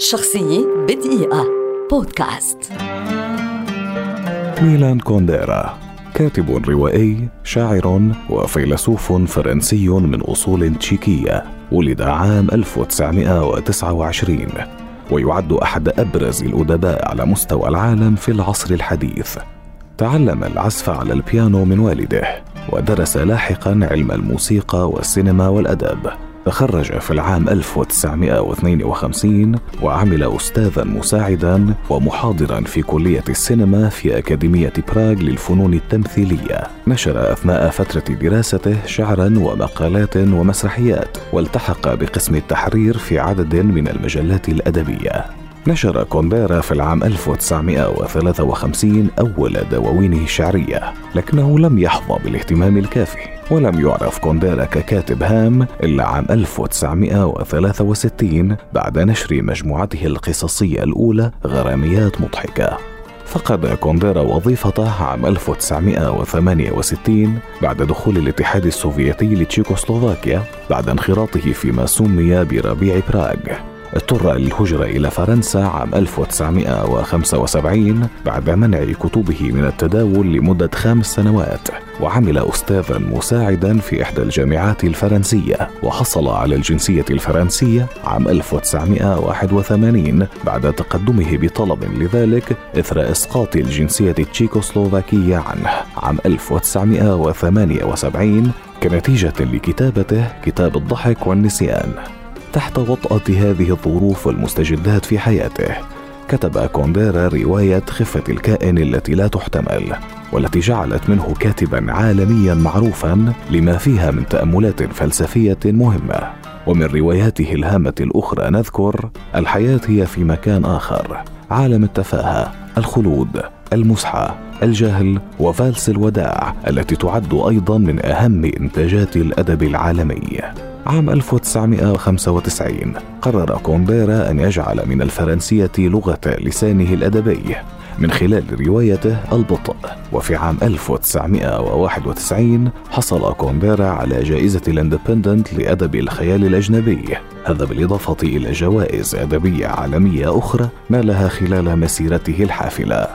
شخصية بدقيقة. بودكاست. ميلان كونديرا كاتب روائي شاعر وفيلسوف فرنسي من أصول تشيكية ولد عام 1929 ويعد أحد أبرز الأدباء على مستوى العالم في العصر الحديث. تعلم العزف على البيانو من والده ودرس لاحقا علم الموسيقى والسينما والأدب. تخرج في العام 1952 وعمل أستاذا مساعدا ومحاضرا في كلية السينما في أكاديمية براغ للفنون التمثيلية. نشر أثناء فترة دراسته شعرا ومقالات ومسرحيات والتحق بقسم التحرير في عدد من المجلات الأدبية. نشر كونديرا في العام 1953 أول دواوينه الشعرية لكنه لم يحظى بالاهتمام الكافي. ولم يعرف كونديرا ككاتب هام إلا عام 1963 بعد نشر مجموعته القصصية الأولى غراميات مضحكة. فقد كونديرا وظيفته عام 1968 بعد دخول الاتحاد السوفيتي لتشيكوسلوفاكيا بعد انخراطه فيما سمي بربيع براغ. اضطر للهجرة إلى فرنسا عام 1975 بعد منع كتبه من التداول لمدة خمس سنوات. وعمل أستاذا مساعدا في إحدى الجامعات الفرنسية وحصل على الجنسية الفرنسية عام 1981 بعد تقدمه بطلب لذلك إثر إسقاط الجنسية التشيكوسلوفاكية عنه. عام 1978 كنتيجة لكتابته كتاب الضحك والنسيان. تحت وطأة هذه الظروف والمستجدات في حياته كتب كونديرا رواية خفة الكائن التي لا تحتمل. والتي جعلت منه كاتبا عالميا معروفا لما فيها من تأملات فلسفية مهمة. ومن رواياته الهامة الأخرى نذكر الحياة هي في مكان آخر. عالم التفاهة الخلود المسحة الجهل وفالس الوداع التي تعد أيضا من أهم إنتاجات الأدب العالمي. عام 1995 قرر كونديرا أن يجعل من الفرنسية لغة لسانه الأدبي. من خلال روايته البطء. وفي عام 1991 حصل كونديرا على جائزة الإندبندنت لأدب الخيال الأجنبي. هذا بالإضافة إلى جوائز أدبية عالمية أخرى نالها خلال مسيرته الحافلة.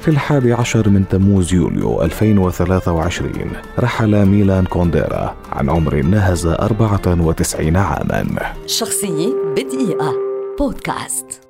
في الحادي عشر من تموز يوليو 2023 رحل ميلان كونديرا عن عمر ناهز 94 عاما. شخصية بدقيقة. بودكاست.